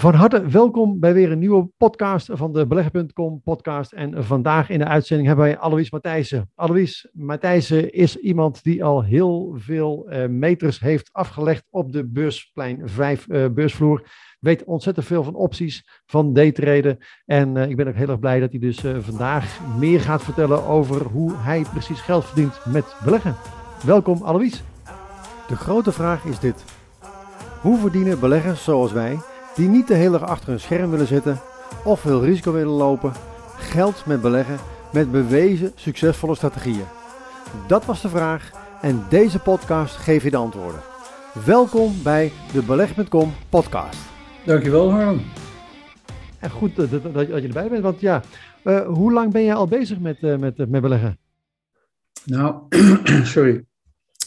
Van harte welkom bij weer een nieuwe podcast van de Beleggen.com podcast. En vandaag in de uitzending hebben wij Alois Matthijssen. Alois Matthijssen is iemand die al heel veel uh, meters heeft afgelegd op de beursplein 5 uh, beursvloer. Weet ontzettend veel van opties, van daytraden. En uh, ik ben ook heel erg blij dat hij dus vandaag meer gaat vertellen over hoe hij precies geld verdient met beleggen. Welkom Alois. De grote vraag is dit. Hoe verdienen beleggers zoals wij die niet de hele dag achter een scherm willen zitten of veel risico willen lopen, geld met beleggen met bewezen succesvolle strategieën? Dat was de vraag en deze podcast geeft je de antwoorden. Welkom bij de Beleg.com podcast. Dankjewel Harm. En goed dat, dat, dat, je erbij bent, want ja, uh, hoe lang ben jij al bezig met, uh, met, met beleggen? Nou, sorry.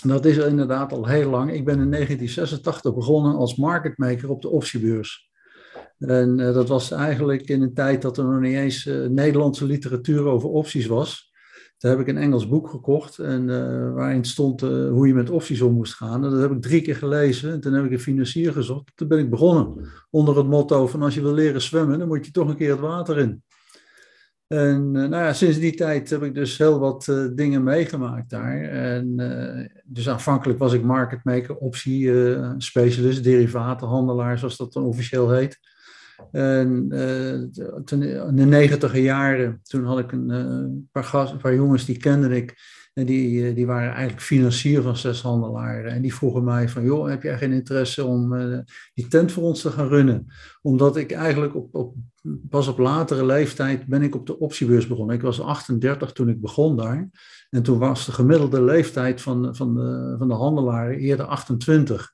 Dat is inderdaad al heel lang. Ik ben in 1986 begonnen als marketmaker op de optiebeurs. En uh, dat was eigenlijk in een tijd dat er nog niet eens uh, Nederlandse literatuur over opties was. Toen heb ik een Engels boek gekocht en uh, waarin stond hoe je met opties om moest gaan. En dat heb ik drie keer gelezen en toen heb ik een financier gezocht. Toen ben ik begonnen onder het motto van als je wil leren zwemmen, dan moet je toch een keer het water in. En uh, nou ja, sinds die tijd heb ik dus heel wat uh, dingen meegemaakt daar. En uh, dus aanvankelijk was ik marketmaker, optie specialist, derivatenhandelaar, zoals dat dan officieel heet. En in de negentiger jaren, toen had ik een paar, een paar jongens die kende ik. En die, die waren eigenlijk financier van zes handelaren. En die vroegen mij van, joh, heb jij geen interesse om uh, die tent voor ons te gaan runnen? Omdat ik eigenlijk op, op, pas op latere leeftijd ben ik op de optiebeurs begonnen. Ik was 38 toen ik begon daar. En toen was de gemiddelde leeftijd van, van, de, van de handelaren eerder 28.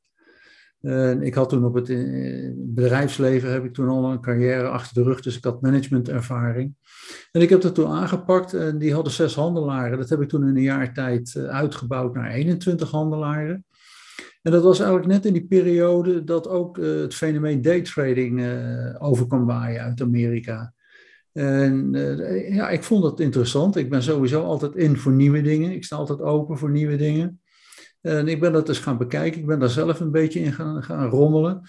En ik had toen op het eh, bedrijfsleven heb ik toen al een carrière achter de rug, dus ik had managementervaring. En ik heb dat toen aangepakt en die hadden zes handelaren. Dat heb ik toen in een jaar tijd eh, uitgebouwd naar 21 handelaren. En dat was eigenlijk net in die periode dat ook het fenomeen daytrading over kwam waaien uit Amerika. En ja, ik vond dat interessant. Ik ben sowieso altijd in voor nieuwe dingen. Ik sta altijd open voor nieuwe dingen. En ik ben dat dus gaan bekijken. Ik ben daar zelf een beetje in gaan, gaan rommelen.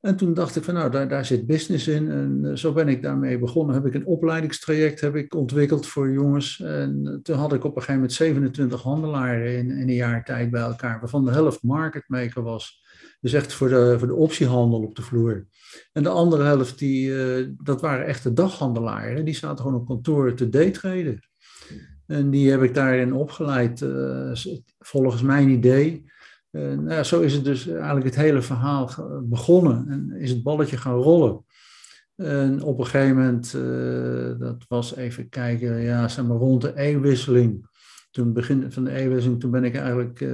En toen dacht ik van nou, daar, daar zit business in. En uh, zo ben ik daarmee begonnen. Heb ik een opleidingstraject heb ik ontwikkeld voor jongens. En toen had ik op een gegeven moment 27 handelaren in, in een jaar tijd bij elkaar. Waarvan de helft marketmaker was. Dus echt voor de, voor de optiehandel op de vloer. En de andere helft, die, uh, dat waren echte daghandelaren. Die zaten gewoon op kantoor te daytraden. En die heb ik daarin opgeleid, uh, volgens mijn idee. Nou zo is het dus eigenlijk het hele verhaal begonnen en is het balletje gaan rollen. En op een gegeven moment, uh, dat was even kijken, ja, zeg maar rond de eeuwwisseling. Toen begin van de eeuwwisseling, toen ben ik eigenlijk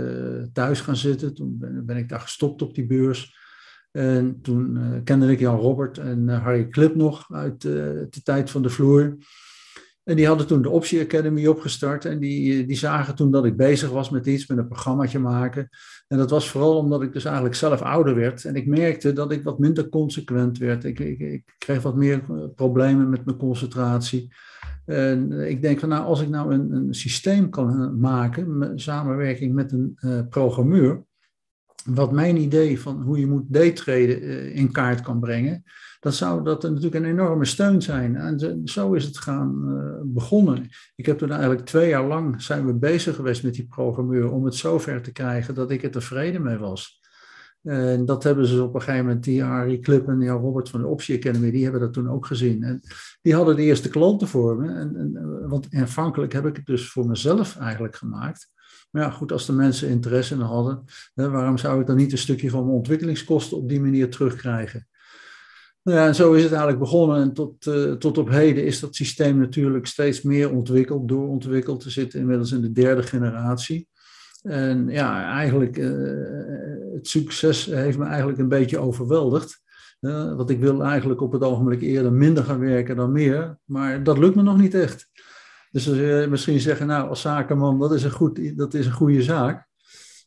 thuis gaan zitten. Toen ben, ben, ik daar gestopt op die beurs. En toen kende ik Jan Robert en Harry Klip nog uit de tijd van de vloer. En die hadden toen de Optie Academy opgestart. En die, die zagen toen dat ik bezig was met iets, met een programmaatje maken. En dat was vooral omdat ik dus eigenlijk zelf ouder werd. En ik merkte dat ik wat minder consequent werd. Ik, ik, ik kreeg wat meer eh, problemen met mijn concentratie. En ik denk van nou, als ik nou een, een systeem kan maken, samenwerking met een programmeur, wat mijn idee van hoe je moet daytraden uh, in kaart kan brengen, dan zou dat natuurlijk een enorme steun zijn. En zo is het gaan uh, begonnen. Ik heb toen eigenlijk twee jaar lang zijn we bezig geweest met die programmeur om het zover te krijgen dat ik er tevreden mee was. En dat hebben ze op een gegeven moment, die Harry Clip en Robert van de Optie Academy, die hebben dat toen ook gezien. En die hadden de eerste klanten voor me. En, en, want aanvankelijk heb ik het dus voor mezelf eigenlijk gemaakt. Maar ja, goed, als de mensen interesse in hadden, hè, waarom zou ik dan niet een stukje van mijn ontwikkelingskosten op die manier terugkrijgen? Nou ja, en zo is het eigenlijk begonnen. En tot, uh, tot op heden is dat systeem natuurlijk steeds meer ontwikkeld, doorontwikkeld. We zitten inmiddels in de derde generatie. En ja, eigenlijk, uh, het succes heeft me eigenlijk een beetje overweldigd. Uh, want ik wil eigenlijk op het ogenblik eerder minder gaan werken dan meer. Maar dat lukt me nog niet echt. Dus misschien zeggen, nou, als zakenman, dat is een, goed, dat is een goede zaak.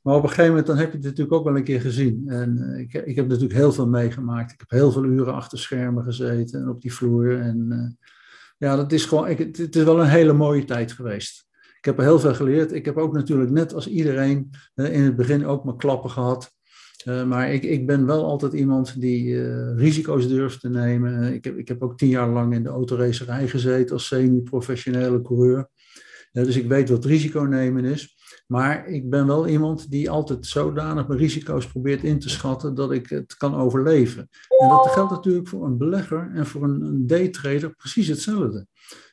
Maar op een gegeven moment dan heb je het natuurlijk ook wel een keer gezien. En uh, ik, ik heb natuurlijk heel veel meegemaakt. Ik heb heel veel uren achter schermen gezeten en op die vloer. En ja, dat is gewoon, ik, het is wel een hele mooie tijd geweest. Ik heb er heel veel geleerd. Ik heb ook natuurlijk net als iedereen uh, in het begin ook mijn klappen gehad. maar ik, ik ben wel altijd iemand die risico's durft te nemen. ik, heb, ik heb ook tien jaar lang in de autoracerij gezeten als semi-professionele coureur. dus ik weet wat risico nemen is. Maar ik ben wel iemand die altijd zodanig mijn risico's probeert in te schatten dat ik het kan overleven. En dat geldt natuurlijk voor een belegger en voor een, daytrader precies hetzelfde.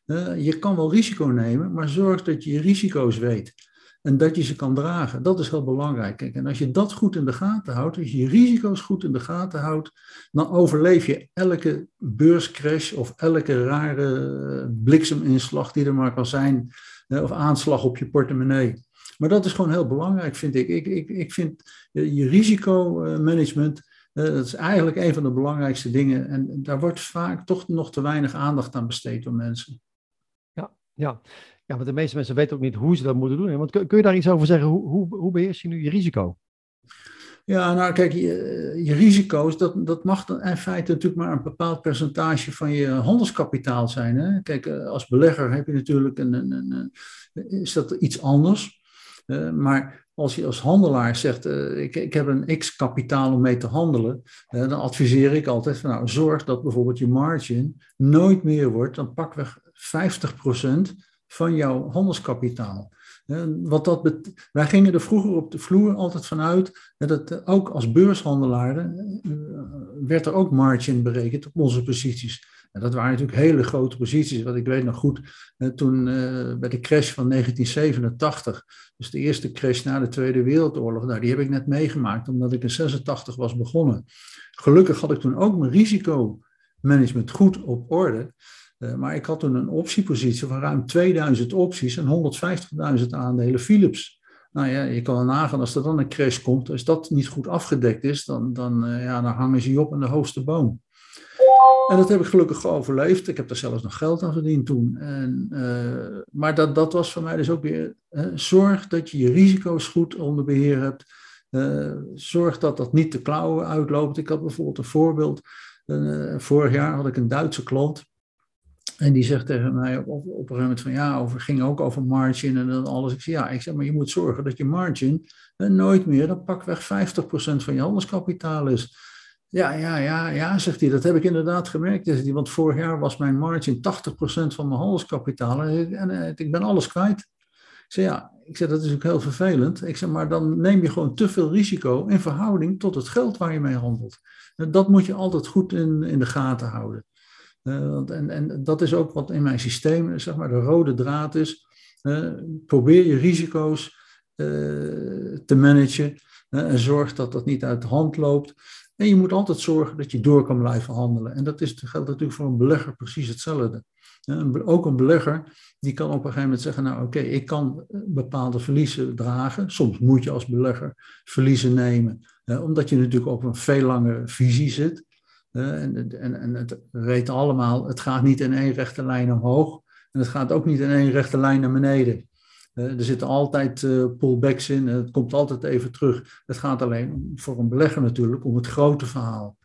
Uh, je kan wel risico nemen, maar zorg dat je je risico's weet. En dat je ze kan dragen. Dat is heel belangrijk. Kijk, en als je dat goed in de gaten houdt, als je je risico's goed in de gaten houdt, dan overleef je elke beurscrash of elke rare blikseminslag die er maar kan zijn, of aanslag op je portemonnee. Maar dat is gewoon heel belangrijk, vind ik. Ik, ik, ik vind eh, je risicomanagement, dat is eigenlijk een van de belangrijkste dingen. En daar wordt vaak toch nog te weinig aandacht aan besteed door mensen. Ja, ja. want de meeste mensen weten ook niet hoe ze dat moeten doen. Want kun, kun je daar iets over zeggen? Hoe, hoe, hoe beheers je nu je risico? Ja, nou kijk, je, je, risico's, dat, dat mag in feite natuurlijk maar een bepaald percentage van je handelskapitaal zijn. Hè? Kijk, eh, als belegger heb je natuurlijk een, een, een, is dat iets anders. Eh, maar als je als handelaar zegt, uh, ik, ik heb een x kapitaal om mee te handelen, dan adviseer ik altijd van nou, zorg dat bijvoorbeeld je margin nooit meer wordt dan pakweg 50% van jouw handelskapitaal. wat dat Wij gingen er vroeger op de vloer altijd vanuit dat ook als beurshandelaar werd er ook margin berekend op onze posities. En dat waren natuurlijk hele grote posities. Wat ik weet nog goed, toen bij de crash van 1987, dus de eerste crash na de Tweede Wereldoorlog, nou, die heb ik net meegemaakt omdat ik in 86 was begonnen. Gelukkig had ik toen ook mijn risicomanagement goed op orde. Uh, maar ik had toen een optiepositie van ruim 2000 opties en 150.000 aandelen Philips. Nou ja, je kan nagaan als er dan een crash komt, als dat niet goed afgedekt is, dan, dan, uh, ja, dan hangen ze je op aan de hoogste boom. En dat heb ik gelukkig overleefd. Ik heb daar zelfs nog geld aan verdiend toen. En, uh, maar dat, dat was voor mij dus ook weer, zorg dat je je risico's goed onder beheer hebt. Zorg dat dat niet de klauwen uitloopt. Ik had bijvoorbeeld een voorbeeld. Vorig jaar had ik een Duitse klant. En die zegt tegen mij op, op, een gegeven moment van ja, over, ging ook over margin en dan alles. Ik zeg ja, ik zeg maar je moet zorgen dat je margin nooit meer dan pakweg 50% van je handelskapitaal is. Ja, ja, ja, ja, zegt hij, dat heb ik inderdaad gemerkt. Zegt hij, want vorig jaar was mijn margin 80% van mijn handelskapitaal en, en, en, ik ben alles kwijt. Ik zeg, ja, ik zeg, dat is ook heel vervelend. Ik zeg, maar dan neem je gewoon te veel risico in verhouding tot het geld waar je mee handelt. Dat moet je altijd goed in, in de gaten houden. Uh, en, en dat is ook wat in mijn systeem, zeg maar, de rode draad is. Uh, probeer je risico's uh, te managen en zorg dat dat niet uit de hand loopt. En je moet altijd zorgen dat je door kan blijven handelen. En dat is, geldt natuurlijk voor een belegger precies hetzelfde. Ook een belegger die kan op een gegeven moment zeggen, nou oké, ik kan eh, bepaalde verliezen dragen. Soms moet je als belegger verliezen nemen, omdat je natuurlijk op een veel langere visie zit. En, en, en het weten allemaal, het gaat niet in één rechte lijn omhoog en het gaat ook niet in één rechte lijn naar beneden. er zitten altijd uh, pullbacks in, het komt altijd even terug. Het gaat alleen voor een belegger natuurlijk om het grote verhaal.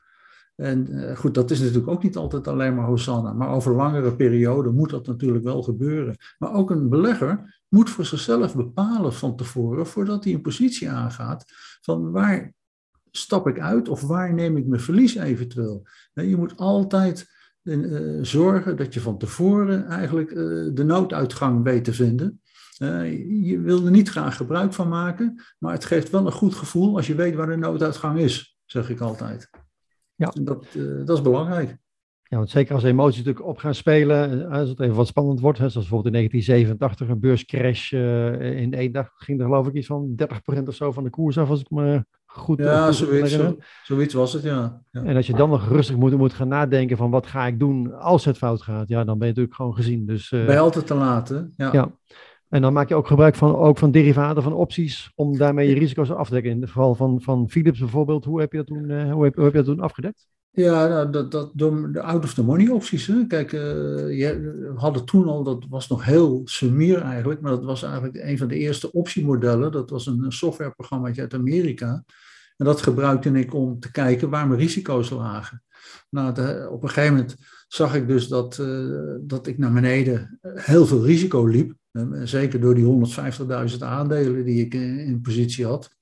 En uh, goed, dat is natuurlijk ook niet altijd alleen maar Hosanna, maar over langere perioden moet dat natuurlijk wel gebeuren. Maar ook een belegger moet voor zichzelf bepalen van tevoren, voordat hij een positie aangaat, van waar stap ik uit of waar neem ik mijn verlies eventueel? Je moet altijd uh, zorgen dat je van tevoren eigenlijk uh, de nooduitgang weet te vinden. Uh, je wil er niet graag gebruik van maken, maar het geeft wel een goed gevoel als je weet waar de nooduitgang is, zeg ik altijd. Ja. En dat, dat is belangrijk. Ja, want zeker als emoties natuurlijk op gaan spelen, als het even wat spannend wordt, hè, zoals bijvoorbeeld in 1987 een beurscrash in één dag, ging er geloof ik iets van 30% of zo van de koers af, als ik me goed Ja, zoiets, zo, zoiets was het, ja. ja. En als je dan nog rustig moet, moet gaan nadenken van wat ga ik doen als het fout gaat, ja, dan ben je natuurlijk gewoon gezien. Dus, uh, je altijd te laat, hè? Ja. ja. En dan maak je ook gebruik van, ook van derivaten, van opties, om daarmee je risico's af te dekken. In het geval van, van Philips bijvoorbeeld, hoe heb je dat toen, uh, hoe heb, hoe heb je dat toen afgedekt? Ja, nou, dat, dat, de out of the money opties. Hè. Kijk, uh, je hadden toen al, dat was nog heel sumier eigenlijk, maar dat was eigenlijk een van de eerste optiemodellen. Dat was een softwareprogramma uit Amerika. En dat gebruikte ik om te kijken waar mijn risico's lagen. Nou, op een gegeven moment zag ik dus dat, uh, dat ik naar beneden heel veel risico liep. Uh, zeker door die 150.000 aandelen die ik in positie had.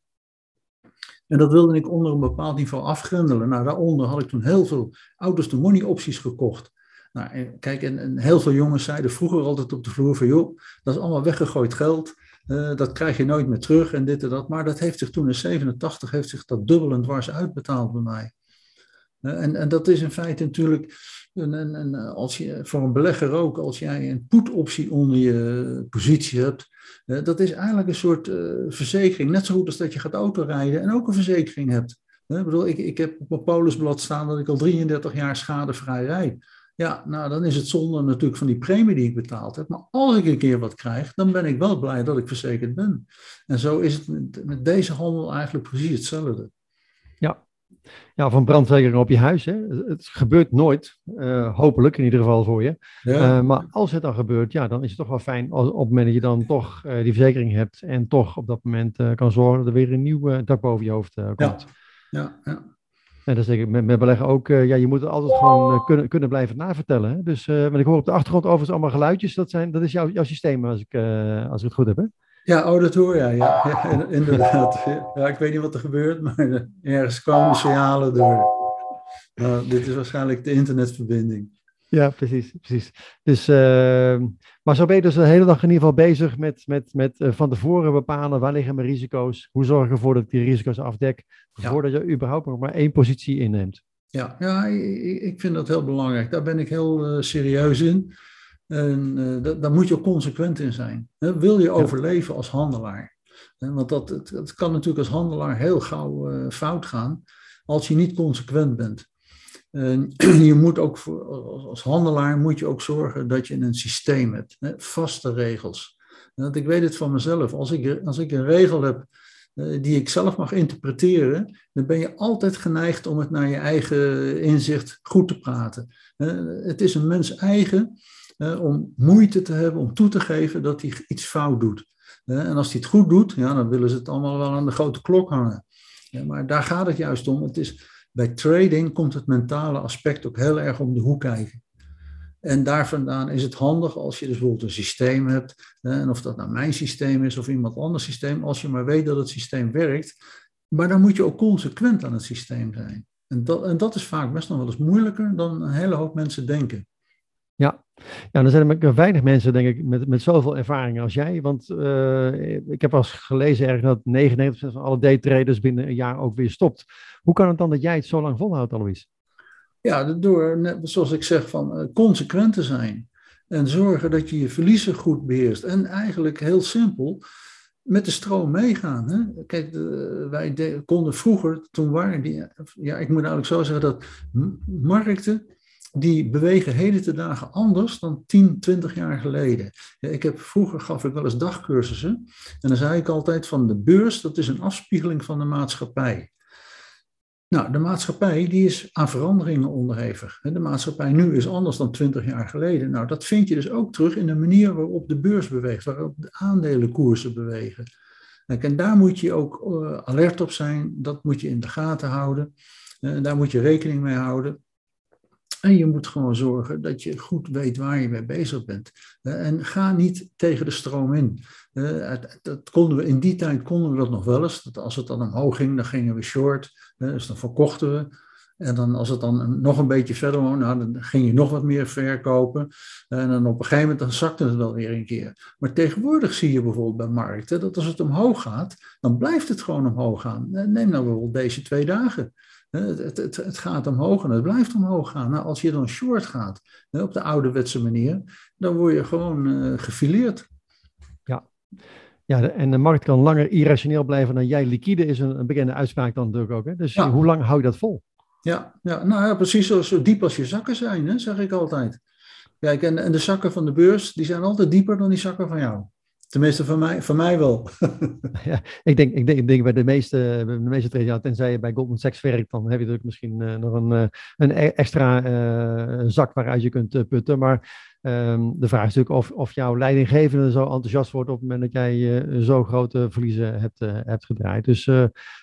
En dat wilde ik onder een bepaald niveau afgrendelen. Nou, daaronder had ik toen heel veel out to money opties gekocht. Nou, kijk, en, en, heel veel jongens zeiden vroeger altijd op de vloer van, joh, dat is allemaal weggegooid geld. Uh, dat krijg je nooit meer terug en dit en dat. Maar dat heeft zich toen in 87 heeft zich dat dubbel en dwars uitbetaald bij mij. Uh, en, en dat is in feite natuurlijk, een, een, als je, voor een belegger ook, als jij een put-optie onder je positie hebt, dat is eigenlijk een soort verzekering. Net zo goed als dat je gaat autorijden en ook een verzekering hebt. Ik bedoel, ik, ik heb op mijn polisblad staan dat ik al 33 jaar schadevrij rijd. Ja, nou dan is het zonde natuurlijk van die premie die ik betaald heb. Maar als ik een keer wat krijg, dan ben ik wel blij dat ik verzekerd ben. En zo is het met, met deze handel eigenlijk precies hetzelfde. Ja, van brandverzekering op je huis. Hè. Het gebeurt nooit, uh, hopelijk in ieder geval voor je. Ja. Uh, maar als het dan gebeurt, ja, dan is het toch wel fijn als, op het moment dat je dan toch uh, die verzekering hebt en toch op dat moment kan zorgen dat er weer een nieuw dak boven je hoofd komt. Ja, ja. ja. En dat is denk ik met, met beleggen ook, ja, je moet het altijd gewoon kunnen, kunnen blijven navertellen. Hè? Dus, want ik hoor op de achtergrond overigens allemaal geluidjes. Dat, zijn, dat is jouw, jouw systeem, als ik, als ik het goed heb, hè? Ja, oh, dat hoor jij, ja. ja inderdaad. Ja, ik weet niet wat er gebeurt, maar ergens komen signalen door. Dit is waarschijnlijk de internetverbinding. Ja, precies. precies. Dus, uh, maar zo ben je dus de hele dag in ieder geval bezig met, met, met uh, van tevoren bepalen waar liggen mijn risico's. Hoe zorg ik ervoor dat ik die risico's afdek, ja. voordat je überhaupt nog maar één positie inneemt. Ja, ja ik, ik vind dat heel belangrijk. Daar ben ik heel uh, serieus in. En uh, daar moet je ook consequent in zijn. Wil je overleven als handelaar? Want dat, het, het, kan natuurlijk als handelaar heel gauw fout gaan als je niet consequent bent. En je moet ook voor, als handelaar moet je ook zorgen dat je een systeem hebt, hè, vaste regels. Want ik weet het van mezelf, als ik, als ik een regel heb uh, die ik zelf mag interpreteren, dan ben je altijd geneigd om het naar je eigen inzicht goed te praten. Het is een mens eigen om moeite te hebben om toe te geven dat hij iets fout doet. en als hij het goed doet, ja, dan willen ze het allemaal wel aan de grote klok hangen. maar daar gaat het juist om. Het is, bij trading komt het mentale aspect ook heel erg om de hoek kijken. En daar vandaan is het handig als je dus bijvoorbeeld een systeem hebt, en of dat nou mijn systeem is of iemand anders systeem, als je maar weet dat het systeem werkt. Maar dan moet je ook consequent aan het systeem zijn. En dat, en dat is vaak best nog wel eens moeilijker dan een hele hoop mensen denken. Ja, ja, er zijn er weinig mensen, denk ik, met, met zoveel ervaring als jij. Want uh, ik heb al gelezen ergens dat 99% van alle daytraders binnen een jaar ook weer stopt. Hoe kan het dan dat jij het zo lang volhoudt, Alois? Ja, door, net zoals ik zeg, van uh, consequent te zijn. En zorgen dat je je verliezen goed beheerst. En eigenlijk heel simpel, met de stroom meegaan. Hè? Kijk, wij de, konden vroeger, toen waren die, ja, ik moet eigenlijk zo zeggen dat markten die bewegen heden te dagen anders dan 10, 20 jaar geleden. Ik heb, vroeger gaf ik wel eens dagcursussen. En dan zei ik altijd van de beurs, dat is een afspiegeling van de maatschappij. Nou, de maatschappij die is aan veranderingen onderhevig. De maatschappij nu is anders dan 20 jaar geleden. Nou, dat vind je dus ook terug in de manier waarop de beurs beweegt, waarop de aandelenkoersen bewegen. En daar moet je ook uh, alert op zijn, dat moet je in de gaten houden. En daar moet je rekening mee houden. En je moet gewoon zorgen dat je goed weet waar je mee bezig bent. En ga niet tegen de stroom in. Dat konden we, in die tijd konden we dat nog wel eens. Dat als het dan omhoog ging, dan gingen we short. Dus dan verkochten we. En dan als het dan nog een beetje verder was, nou, dan ging je nog wat meer verkopen. En dan op een gegeven moment dan zakte het wel weer een keer. Maar tegenwoordig zie je bijvoorbeeld bij markten dat als het omhoog gaat, dan blijft het gewoon omhoog gaan. Neem nou bijvoorbeeld deze twee dagen. Het, het, het, gaat omhoog en het blijft omhoog gaan. Nou, als je dan short gaat, op de ouderwetse manier, dan word je gewoon uh, gefileerd. Ja. ja, en de markt kan langer irrationeel blijven dan jij liquide, is een, een bekende uitspraak dan natuurlijk ook. Hè? Dus ja. hoe lang hou je dat vol? Ja, ja nou ja, precies zo, zo diep als je zakken zijn, hè, zeg ik altijd. Kijk, en, en de zakken van de beurs, die zijn altijd dieper dan die zakken van jou. Tenminste, van mij, van mij wel. ja, ik, denk, ik, denk, ik denk bij de meeste, bij de meeste traders, ja, tenzij je bij Goldman Sachs werkt, dan heb je natuurlijk misschien uh, nog een, uh, een e-, extra uh, zak waaruit je kunt putten. Maar um, de vraag is natuurlijk of, of jouw leidinggevende zo enthousiast wordt op het moment dat jij zo grote verliezen hebt, hebt gedraaid. Dus,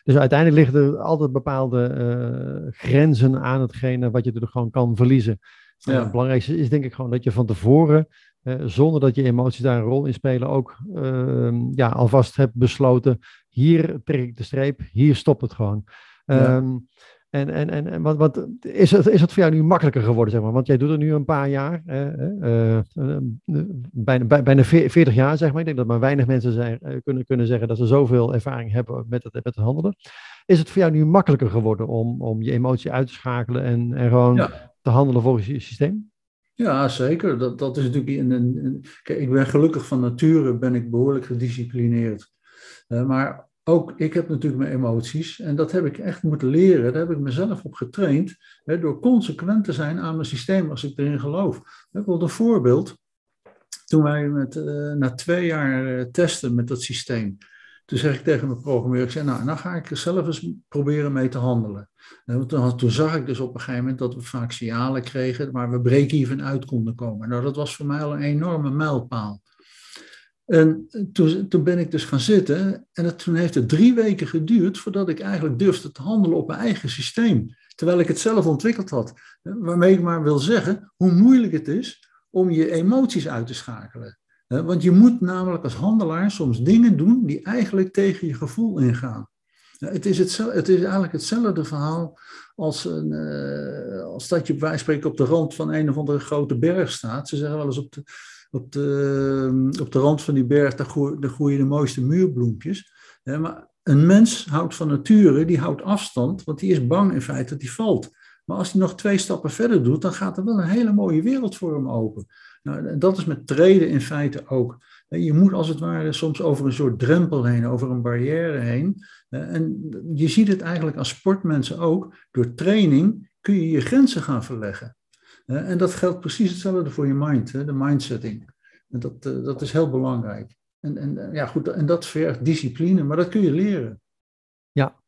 dus uiteindelijk liggen er altijd bepaalde grenzen aan hetgene wat je er gewoon kan verliezen. Ja. het belangrijkste is denk ik gewoon dat je van tevoren uh, zonder dat je emoties daar een rol in spelen, ook uh, ja, alvast hebt besloten, hier trek ik de streep, hier stopt het gewoon. Ehm, en, en, en wat, wat, is, het, is het voor jou nu makkelijker geworden, zeg maar? Want jij doet het nu een paar jaar, uh, uh, bijna, bijna 40 jaar, zeg maar. Ik denk dat maar weinig mensen zijn, kunnen, kunnen zeggen dat ze zoveel ervaring hebben met het, met het handelen. Is het voor jou nu makkelijker geworden om, om je emotie uit te schakelen en, en gewoon te handelen volgens je systeem? Ja, zeker. Dat, dat is natuurlijk een, een, Kijk, ik ben gelukkig van nature ben ik behoorlijk gedisciplineerd. maar ook ik heb natuurlijk mijn emoties en dat heb ik echt moeten leren. Daar heb ik mezelf op getraind hè, door consequent te zijn aan mijn systeem als ik erin geloof. Wil een voorbeeld. Toen wij met, uh, na twee jaar uh, testen met dat systeem, toen zeg ik tegen mijn programmeur, ik zei, nou, dan ga ik er zelf eens proberen mee te handelen. En toen, toen, zag ik dus op een gegeven moment dat we vaak signalen kregen, maar we break-even uit konden komen. Nou, dat was voor mij al een enorme mijlpaal. En toen, toen ben ik dus gaan zitten en toen heeft het drie weken geduurd voordat ik eigenlijk durfde te handelen op mijn eigen systeem. Terwijl ik het zelf ontwikkeld had. Waarmee ik maar wil zeggen hoe moeilijk het is om je emoties uit te schakelen. Want je moet namelijk als handelaar soms dingen doen die eigenlijk tegen je gevoel ingaan. Het is, hetzelfde, het is eigenlijk hetzelfde verhaal als, een, eh, als dat je bij spreken op de rand van een of andere grote berg staat. Ze zeggen wel eens op de, op de, op de rand van die berg, daar groeien, groeien de mooiste muurbloempjes. maar een mens houdt van nature, die houdt afstand, want die is bang in feite dat hij valt. Maar als hij nog twee stappen verder doet, dan gaat er wel een hele mooie wereld voor hem open. Nou, dat is met treden in feite ook. Je moet als het ware soms over een soort drempel heen, over een barrière heen. En je ziet het eigenlijk als sportmensen ook. Door training kun je je grenzen gaan verleggen. En dat geldt precies hetzelfde voor je mind, de mindsetting. En dat, eh, dat is heel belangrijk. En, en, eh, ja, goed, en dat vergt discipline, maar dat kun je leren. Ja,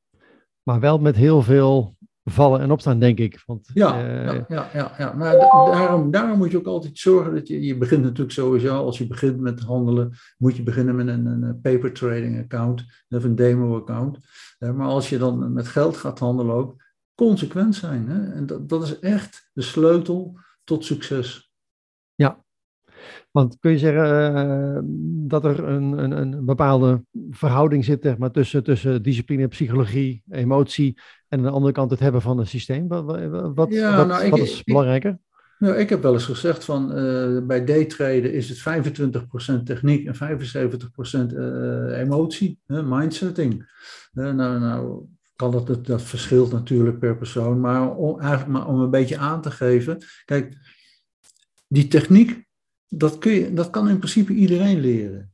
maar wel met heel veel vallen en opstaan, denk ik. Want, ja, uh... ja, ja, ja, ja, maar daarom, daarom moet je ook altijd zorgen dat je, je begint natuurlijk sowieso, als je begint met handelen, moet je beginnen met een, een paper trading account of een demo account. maar als je dan met geld gaat handelen ook, consequent zijn. Hè? En dat, dat is echt de sleutel tot succes. Want kun je zeggen uh, dat er een, een, een bepaalde verhouding zit zeg maar, tussen, tussen discipline, psychologie, emotie en aan de andere kant het hebben van een systeem? Wat, wat, ja, wat, nou, wat is ik, belangrijker? nou, ik heb wel eens gezegd van uh, bij daytraden is het 25% techniek en 75% uh, emotie, mindsetting. nou, nou, kan dat, dat, dat verschilt natuurlijk per persoon, maar om, eigenlijk maar om een beetje aan te geven. Kijk, die techniek, dat, kun je, dat kan in principe iedereen leren.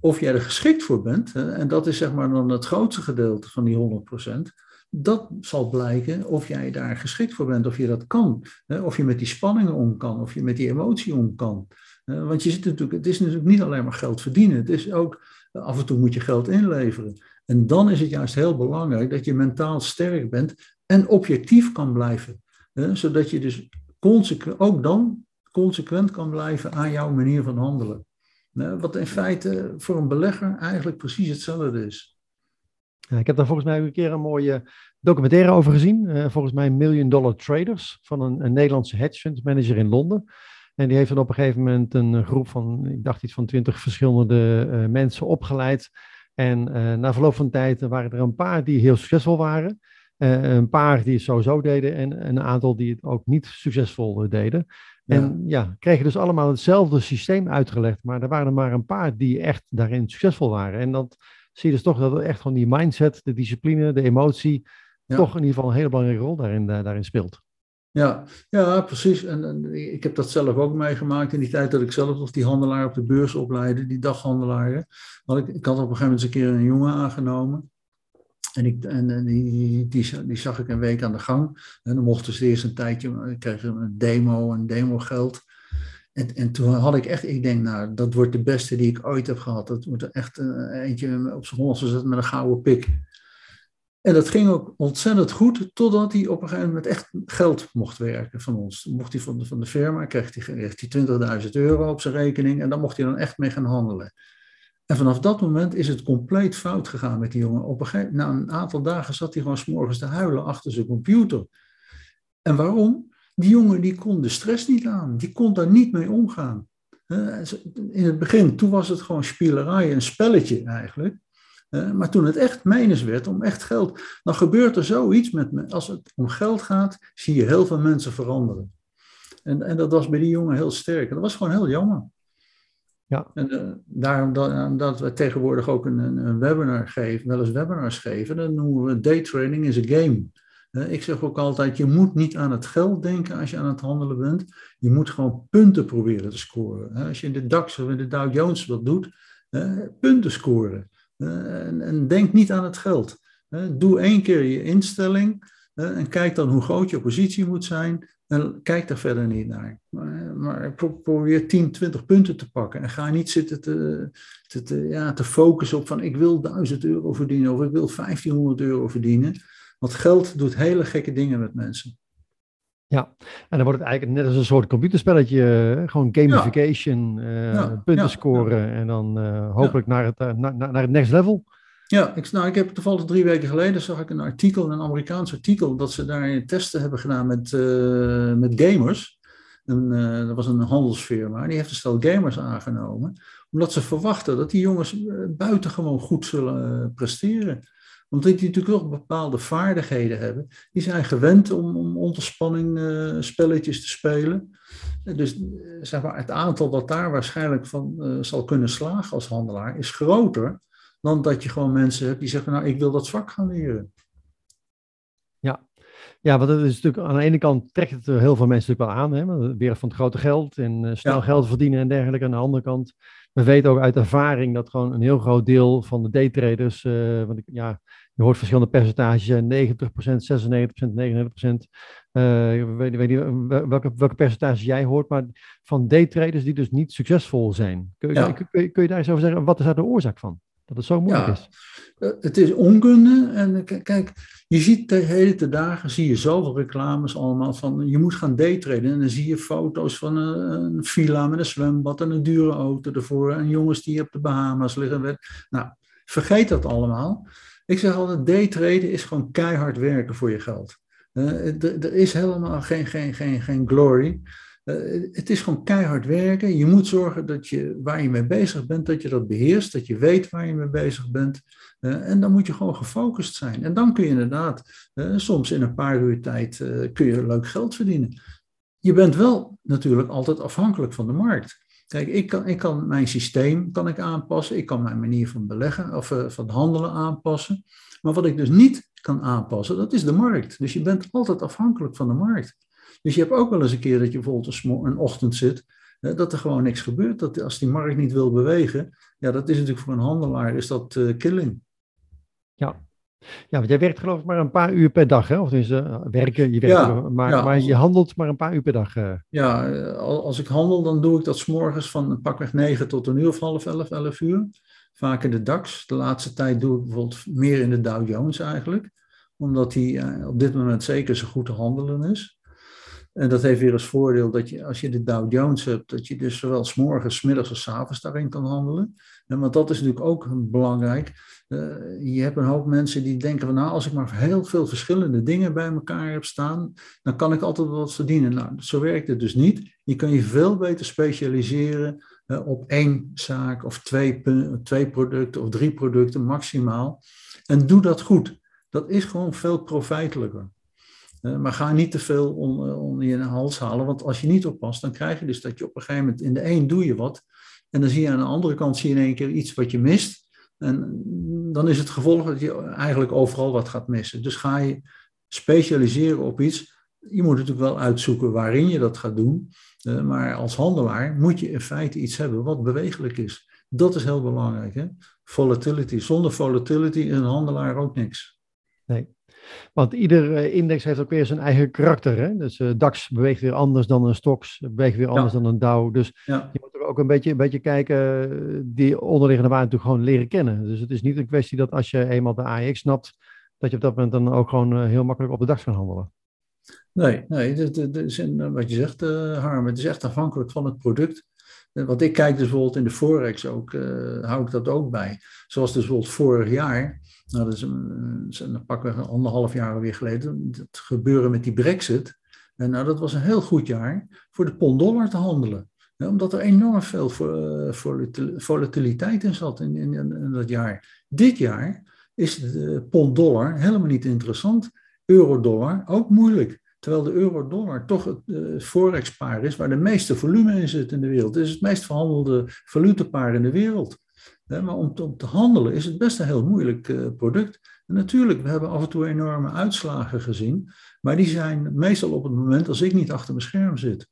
Of jij er geschikt voor bent, en dat is zeg maar dan het grootste gedeelte van die 100%, dat zal blijken of jij daar geschikt voor bent, of je dat kan. Of je met die spanningen om kan, of je met die emotie om kan. want je zit natuurlijk, het is natuurlijk niet alleen maar geld verdienen, het is ook, af en toe moet je geld inleveren. En dan is het juist heel belangrijk dat je mentaal sterk bent en objectief kan blijven. Zodat je dus ook dan consequent kan blijven aan jouw manier van handelen. Hè, wat in feite voor een belegger eigenlijk precies hetzelfde is. Ik heb daar volgens mij een keer een mooie documentaire over gezien. Uh, volgens mij Million Dollar Traders van een, een Nederlandse hedge fund manager in Londen. En die heeft dan op een gegeven moment een groep van, ik dacht iets van twintig verschillende uh, mensen opgeleid en uh, na verloop van tijd waren er een paar die heel succesvol waren. Een paar die het sowieso deden en een aantal die het ook niet succesvol deden. En ja, kregen dus allemaal hetzelfde systeem uitgelegd, maar er waren er maar een paar die echt daarin succesvol waren. En dat zie je dus toch dat echt van die mindset, de discipline, de emotie, toch in ieder geval een hele belangrijke rol daarin, daarin speelt. Ja, ja precies. En, en, ik heb dat zelf ook meegemaakt in die tijd dat ik zelf nog die handelaar op de beurs opleidde, die daghandelaren. Want ik, ik had op een gegeven moment eens een keer een jongen aangenomen. En, ik, en, die, die, zag ik een week aan de gang. En dan mochten ze eerst een tijdje, ik kreeg een demo, een demo geld. En, en toen had ik echt, ik denk, nou, dat wordt de beste die ik ooit heb gehad. Dat wordt echt uh, eentje op zijn Hollandse zetten met een gouden pik. En dat ging ook ontzettend goed, totdat hij op een gegeven moment echt geld mocht werken van ons. Mocht hij van de, van de firma, kreeg hij, hij 20.000 euro op zijn rekening en dan mocht hij dan echt mee gaan handelen. En vanaf dat moment is het compleet fout gegaan met die jongen. Op een na een aantal dagen zat hij gewoon s'morgens te huilen achter zijn computer. En waarom? Die jongen die kon de stress niet aan, die kon daar niet mee omgaan. In het begin, toen was het gewoon spielerij, een spelletje eigenlijk. maar toen het echt menens werd, om echt geld, dan gebeurt er zoiets met me. Als het om geld gaat, zie je heel veel mensen veranderen. En, en dat was bij die jongen heel sterk. Dat was gewoon heel jammer. Ja. En uh, daarom dat, dat, we tegenwoordig ook een, een, webinar geven, wel eens webinars geven, dan noemen we daytrading is a game. Uh, ik zeg ook altijd, je moet niet aan het geld denken als je aan het handelen bent. Je moet gewoon punten proberen te scoren. Uh, als je in de DAX of in de Dow Jones wat doet, punten scoren. En, en, denk niet aan het geld. doe één keer je instelling en kijk dan hoe groot je positie moet zijn. En kijk daar verder niet naar. Maar, maar probeer 10, 20 punten te pakken. En ga niet zitten te, te, te, ja, te focussen op van ik wil 1000 euro verdienen of ik wil 1500 euro verdienen. Want geld doet hele gekke dingen met mensen. Ja, en dan wordt het eigenlijk net als een soort computerspelletje, eh, gewoon gamification, uh, punten scoren en dan uh, hopelijk naar, het, naar, naar het next level. Ja, ik, nou, ik heb toevallig drie weken geleden zag ik een artikel, een Amerikaans artikel, dat ze daar testen hebben gedaan met, uh, met gamers. En, uh, dat was een handelsfirma, die heeft een stel gamers aangenomen, omdat ze verwachten dat die jongens uh, buitengewoon goed zullen presteren. Omdat die natuurlijk nog bepaalde vaardigheden hebben. Die zijn gewend om, om spelletjes te spelen. Dus zeg maar, het aantal dat daar waarschijnlijk van zal kunnen slagen als handelaar is groter dan dat je gewoon mensen hebt die zeggen, nou, ik wil dat vak gaan leren. Ja, ja want het is natuurlijk, aan de ene kant trekt het heel veel mensen natuurlijk wel aan, hè, weer van het grote geld en uh, snel geld verdienen en dergelijke. Aan de andere kant, we weten ook uit ervaring dat gewoon een heel groot deel van de daytraders, uh, want ik, ja, je hoort verschillende percentages, 90%, 96%, 99%. Uh, ik weet, weet niet welke, welke percentage jij hoort, maar van daytraders die dus niet succesvol zijn. Kun je, kun, kun je daar eens over zeggen, wat is daar de oorzaak van? Dat het zo moeilijk is. Eh, het is onkunde. En kijk, je ziet de hele dagen zie je zoveel reclames allemaal van je moet gaan daytraden. En dan zie je foto's van een, een, villa met een zwembad en een dure auto ervoor. En jongens die op de Bahama's liggen. Nou, vergeet dat allemaal. Ik zeg altijd, daytraden is gewoon keihard werken voor je geld. Er is helemaal geen, geen, geen, geen glory. Uh, het is gewoon keihard werken. Je moet zorgen dat je waar je mee bezig bent, dat je dat beheerst, dat je weet waar je mee bezig bent. Uh, en dan moet je gewoon gefocust zijn. En dan kun je inderdaad, uh, soms in een paar uur tijd, kun je leuk geld verdienen. Je bent wel natuurlijk altijd afhankelijk van de markt. Kijk, ik kan, ik kan mijn systeem kan ik aanpassen, ik kan mijn manier van beleggen of van handelen aanpassen. Maar wat ik dus niet kan aanpassen, dat is de markt. Dus je bent altijd afhankelijk van de markt. Dus je hebt ook wel eens een keer dat je bijvoorbeeld een, ochtend zit, dat er gewoon niks gebeurt. Dat als die markt niet wil bewegen, ja, dat is natuurlijk voor een handelaar is dat uh, killing. Ja. ja, want jij werkt geloof ik maar een paar uur per dag, hè? Of dus uh, werken, je werkt, ja, maar, ja, maar je handelt maar een paar uur per dag. Uh. Ja, als ik handel, dan doe ik dat s'morgens van pakweg 9 tot een uur of half 11, 11 uur. Vaak in de DAX. De laatste tijd doe ik bijvoorbeeld meer in de Dow Jones eigenlijk. Omdat die op dit moment zeker zo goed te handelen is. En dat heeft weer als voordeel dat je, als je de Dow Jones hebt, dat je dus zowel s'morgens, middags als s avonds daarin kan handelen. En want dat is natuurlijk ook belangrijk. Uh, je hebt een hoop mensen die denken van nou, als ik maar heel veel verschillende dingen bij elkaar heb staan, dan kan ik altijd wat verdienen. Nou, zo werkt het dus niet. Je kan je veel beter specialiseren uh, op één zaak of twee, twee producten of drie producten maximaal. En doe dat goed. Dat is gewoon veel profijtelijker. Eh, maar ga niet te veel onder, onder je hals halen, want als je niet oppast, dan krijg je dus dat je op een gegeven moment in de een doe je wat. En dan zie je aan de andere kant zie je in één keer iets wat je mist. En dan is het gevolg dat je eigenlijk overal wat gaat missen. Dus ga je specialiseren op iets. Je moet natuurlijk wel uitzoeken waarin je dat gaat doen. Uh, maar als handelaar moet je in feite iets hebben wat bewegelijk is. Dat is heel belangrijk. Hè? Volatility. Zonder volatility is een handelaar ook niks. Nee. Want ieder eh, index heeft ook weer zijn eigen karakter. Hè? Dus uh, DAX beweegt weer anders dan een STOX, beweegt weer anders dan een Dow. Dus je moet er ook een beetje, een beetje kijken, eh, die onderliggende waarde natuurlijk gewoon leren kennen. Dus het is niet een kwestie dat als je eenmaal de AX snapt, dat je op dat moment dan ook gewoon heel makkelijk op de DAX kan handelen. Nee, nee dat, is in, wat je zegt, uh, Harm, het is echt afhankelijk van het product. Want ik kijk dus bijvoorbeeld in de Forex ook, hou ik dat ook bij. Zoals dus bijvoorbeeld vorig jaar nou, dat is een, een pakweg een anderhalf jaar weer geleden. Het gebeuren met die brexit. En nou, dat was een heel goed jaar voor de pond dollar te handelen. omdat er enorm veel volatiliteit in zat in, in, in dat jaar. Dit jaar is de pond-dollar helemaal niet interessant. Euro-dollar ook moeilijk. Terwijl de euro-dollar toch het uh, forex-paar is waar de meeste volume in zit in de wereld. Het is het meest verhandelde valutepaar in de wereld. maar om te, om te, handelen is het best een heel moeilijk uh, product. En natuurlijk, we hebben af en toe enorme uitslagen gezien. Maar die zijn meestal op het moment als ik niet achter mijn scherm zit.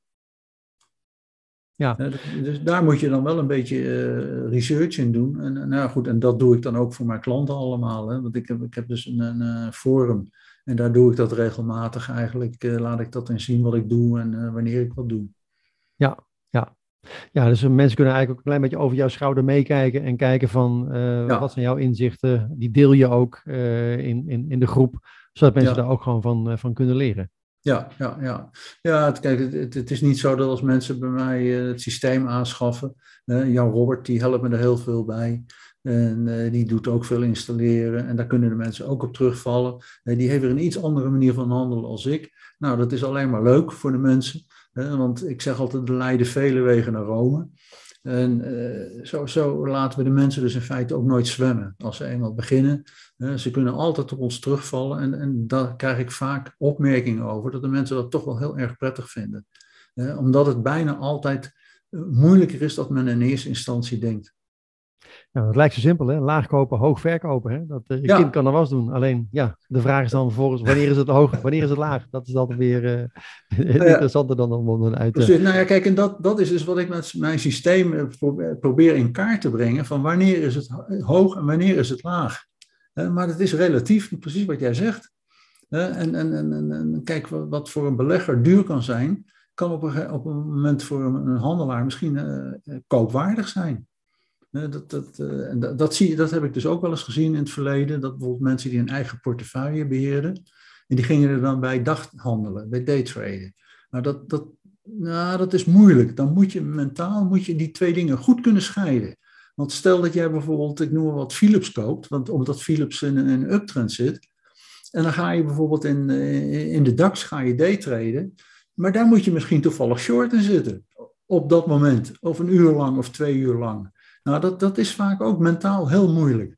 Ja. dus daar moet je dan wel een beetje uh, research in doen. En nou goed, en dat doe ik dan ook voor mijn klanten allemaal. Hè? Want ik heb, ik heb dus een, een forum en daar doe ik dat regelmatig eigenlijk. Uh, laat ik dat in zien wat ik doe en uh, wanneer ik wat doe. Ja, ja. Ja, dus mensen kunnen eigenlijk ook een klein beetje over jouw schouder meekijken en kijken van ja. wat zijn jouw inzichten. Die deel je ook in, in, in de groep, zodat mensen ja. daar ook gewoon van, van kunnen leren. Ja, ja, ja. ja het, kijk, het, het, is niet zo dat als mensen bij mij het systeem aanschaffen. Jan Robert, die helpt me er heel veel bij. En uh, die doet ook veel installeren. En daar kunnen de mensen ook op terugvallen. Uh, die heeft weer een iets andere manier van handelen als ik. Nou, dat is alleen maar leuk voor de mensen. want ik zeg altijd, er leiden vele wegen naar Rome. En uh, zo, zo, laten we de mensen dus in feite ook nooit zwemmen. Als ze eenmaal beginnen, ze kunnen altijd op ons terugvallen. En, en daar krijg ik vaak opmerkingen over, dat de mensen dat toch wel heel erg prettig vinden. omdat het bijna altijd moeilijker is dan men in eerste instantie denkt. Nou, het lijkt zo simpel, hè? Laag kopen, hoog verkopen. Hè? Dat, uh, je kind kan er was doen. Alleen, ja, de vraag is dan vervolgens, wanneer is het hoog, wanneer is het laag? Dat is altijd weer uh, interessanter dan om uit te... nou ja, kijk, en dat, dat is dus wat ik met mijn systeem probeer in kaart te brengen. Van wanneer is het hoog en wanneer is het laag? maar het is relatief, precies wat jij zegt. en, en, en, en, kijk, wat voor een belegger duur kan zijn, kan op een, op een moment voor een handelaar misschien koopwaardig zijn. Dat, dat, en dat, dat, zie dat heb ik dus ook wel eens gezien in het verleden. Dat bijvoorbeeld mensen die een eigen portefeuille beheerden. En die gingen er dan bij daghandelen, bij daytraden. Maar dat, dat, nou, dat is moeilijk. Dan moet je mentaal moet je die twee dingen goed kunnen scheiden. Want stel dat jij bijvoorbeeld, ik noem maar wat, Philips koopt. Want omdat Philips in, in een uptrend zit. En dan ga je bijvoorbeeld in, eh, in de DAX ga je daytraden. Maar daar moet je misschien toevallig short in zitten. Op dat moment. Of een uur lang of twee uur lang. Nou, dat, dat is vaak ook mentaal heel moeilijk.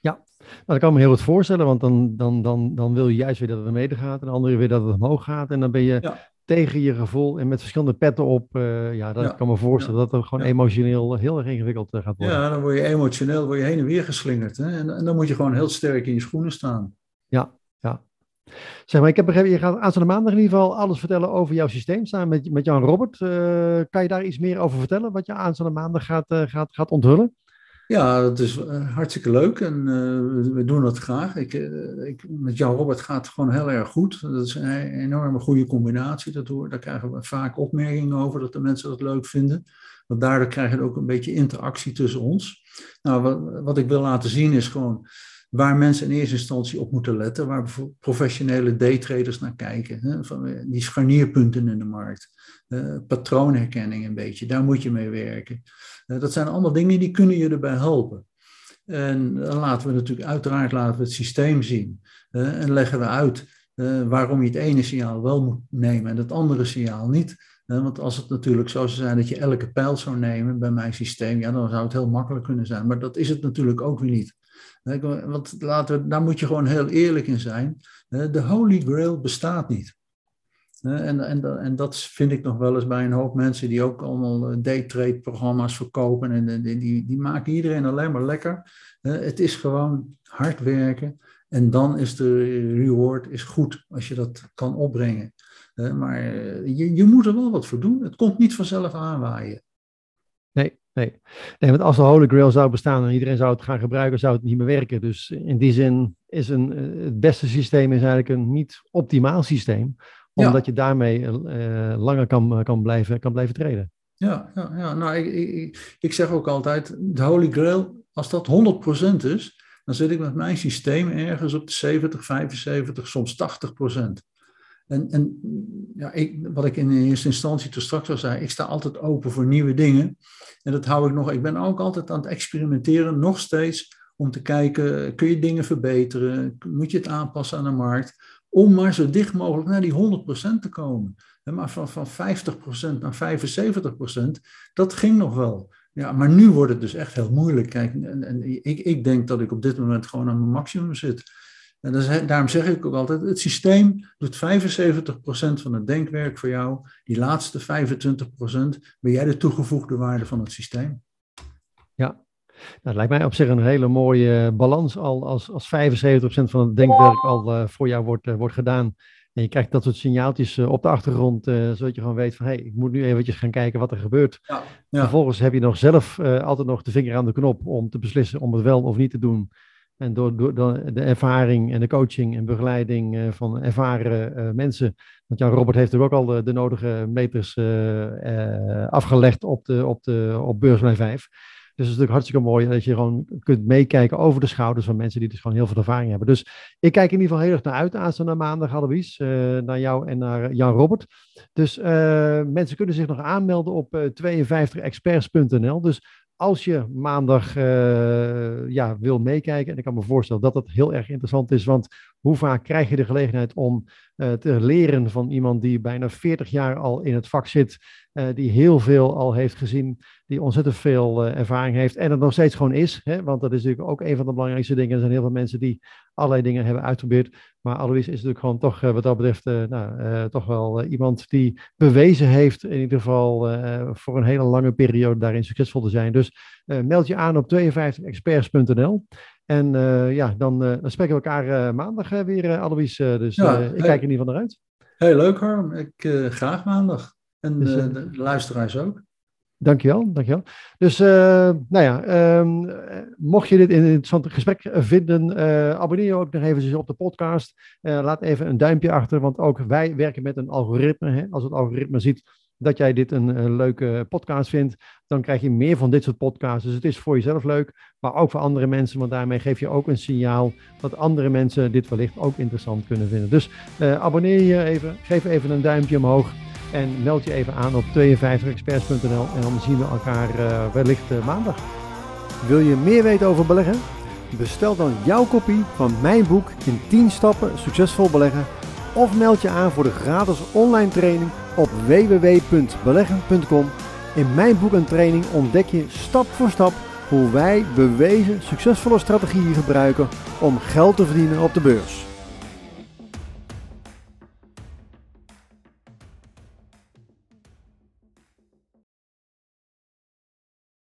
Ja, nou, dat kan me heel goed voorstellen, want dan, dan, dan, dan wil je juist weer dat het mede gaat en de andere weer dat het omhoog gaat. En dan ben je tegen je gevoel en met verschillende petten op. Uh, ja, dat kan me voorstellen dat het gewoon emotioneel heel erg ingewikkeld eh, gaat worden. Ja, dan word je emotioneel word je heen en weer geslingerd. Hè? En, en dan moet je gewoon heel sterk in je schoenen staan. Ja, ja. Zeg maar, ik heb begrepen, je gaat aanstaande maandag in ieder geval alles vertellen over jouw systeem samen met, met Jan Robert. Uh, kan je daar iets meer over vertellen, wat je aanstaande maandag gaat, uh, gaat, gaat onthullen? Ja, dat is uh, hartstikke leuk en we doen dat graag. Ik, ik, met Jan Robert gaat het gewoon heel erg goed. Dat is een enorme goede combinatie. Dat hoor, daar krijgen we vaak opmerkingen over, dat de mensen dat leuk vinden. Want daardoor krijg je ook een beetje interactie tussen ons. Nou, wat ik wil laten zien is gewoon waar mensen in eerste instantie op moeten letten, waar professionele daytraders naar kijken. Hè, van eh, die scharnierpunten in de markt, uh, patroonherkenning een beetje, daar moet je mee werken. Uh, dat zijn allemaal dingen die kunnen je erbij helpen. En dan laten we natuurlijk uiteraard laten we het systeem zien en leggen we uit waarom je het ene signaal wel moet nemen en het andere signaal niet. Want als het natuurlijk zo zou zijn dat je elke pijl zou nemen bij mijn systeem, ja, dan zou het heel makkelijk kunnen zijn. Maar dat is het natuurlijk ook weer niet. Want laten we, daar moet je gewoon heel eerlijk in zijn. De Holy Grail bestaat niet. En, en, en dat vind ik nog wel eens bij een hoop mensen die ook allemaal eh, daytrade programma's verkopen. En die, die maken iedereen alleen maar lekker. Het is gewoon hard werken. En dan is de reward is goed als je dat kan opbrengen. Maar eh, je, je moet er wel wat voor doen. Het komt niet vanzelf aanwaaien. Nee, want als de Holy Grail zou bestaan en iedereen zou het gaan gebruiken, zou het niet meer werken. Dus in die zin is een, eh, het beste systeem is eigenlijk een niet optimaal systeem, omdat je daarmee uh, langer kan, kan, blijven, kan blijven treden. Ja, ja, ja. nou ik, ik, ik zeg ook altijd, de Holy Grail, als dat 100% is, dan zit ik met mijn systeem ergens op de 70, 75, soms 80%. En, en ja, ik, wat ik in eerste instantie toen straks al zei, ik sta altijd open voor nieuwe dingen. En dat hou ik nog. Ik ben ook altijd aan het experimenteren, nog steeds, om te kijken, kun je dingen verbeteren? Moet je het aanpassen aan de markt? Om maar zo dicht mogelijk naar die 100% te komen. Maar van, van 50% naar 75%, dat ging nog wel. Ja, maar nu wordt het dus echt heel moeilijk. Kijk, en, en ik, ik denk dat ik op dit moment gewoon aan mijn maximum zit. En is, daarom zeg ik ook altijd, het systeem doet 75% van het denkwerk voor jou. Die laatste 25% ben jij de toegevoegde waarde van het systeem. Ja, nou, dat lijkt mij op zich een hele mooie balans al als, als 75% van het denkwerk al uh, voor jou wordt, uh, wordt gedaan. En je krijgt dat soort signaaltjes uh, op de achtergrond, zodat je gewoon weet van hé, hey, ik moet nu eventjes gaan kijken wat er gebeurt. Ja, ja. Vervolgens heb je nog zelf altijd nog de vinger aan de knop om te beslissen om het wel of niet te doen. En door, door, de ervaring en de coaching en begeleiding uh, van ervaren uh, mensen. Want Jan Robert heeft natuurlijk ook al de, nodige meters uh, afgelegd op, de, op, de, op beurslijn 5. Dus het is natuurlijk hartstikke mooi dat je gewoon kunt meekijken over de schouders van mensen die dus gewoon heel veel ervaring hebben. Dus ik kijk in ieder geval heel erg naar uit aanstaande maandag, Alois, naar jou en naar Jan Robert. Dus mensen kunnen zich nog aanmelden op 52experts.nl. Dus als je maandag uh, ja, wil meekijken, en ik kan me voorstellen dat dat heel erg interessant is, want hoe vaak krijg je de gelegenheid om uh, te leren van iemand die bijna 40 jaar al in het vak zit, uh, die heel veel al heeft gezien, die ontzettend veel ervaring heeft en het nog steeds gewoon is, hè? want dat is natuurlijk ook een van de belangrijkste dingen. Er zijn heel veel mensen die allerlei dingen hebben uitgeprobeerd, maar Alois is natuurlijk gewoon toch wat dat betreft nou, toch wel iemand die bewezen heeft in ieder geval voor een hele lange periode daarin succesvol te zijn. Dus meld je aan op 52experts.nl. En ja, dan, dan, spreken we elkaar maandag weer, Alois. dus ja, ik hey, kijk in ieder geval naar uit. Heel leuk, Harm. Ik graag maandag. En dus, de, de luisteraars ook. Dankjewel, dankjewel. Dus, nou ja, um, mocht je dit een interessant gesprek vinden, abonneer je ook nog even op de podcast. laat even een duimpje achter, want ook wij werken met een algoritme. Hè. Als het algoritme ziet dat jij dit een, leuke podcast vindt, dan krijg je meer van dit soort podcasts. Dus het is voor jezelf leuk, maar ook voor andere mensen, want daarmee geef je ook een signaal dat andere mensen dit wellicht ook interessant kunnen vinden. Dus abonneer je even, geef even een duimpje omhoog en meld je even aan op 52experts.nl en dan zien we elkaar uh, wellicht uh, maandag. Wil je meer weten over beleggen? Bestel dan jouw kopie van mijn boek in 10 stappen succesvol beleggen of meld je aan voor de gratis online training op www.beleggen.com. In mijn boek en training ontdek je stap voor stap hoe wij bewezen succesvolle strategieën gebruiken om geld te verdienen op de beurs.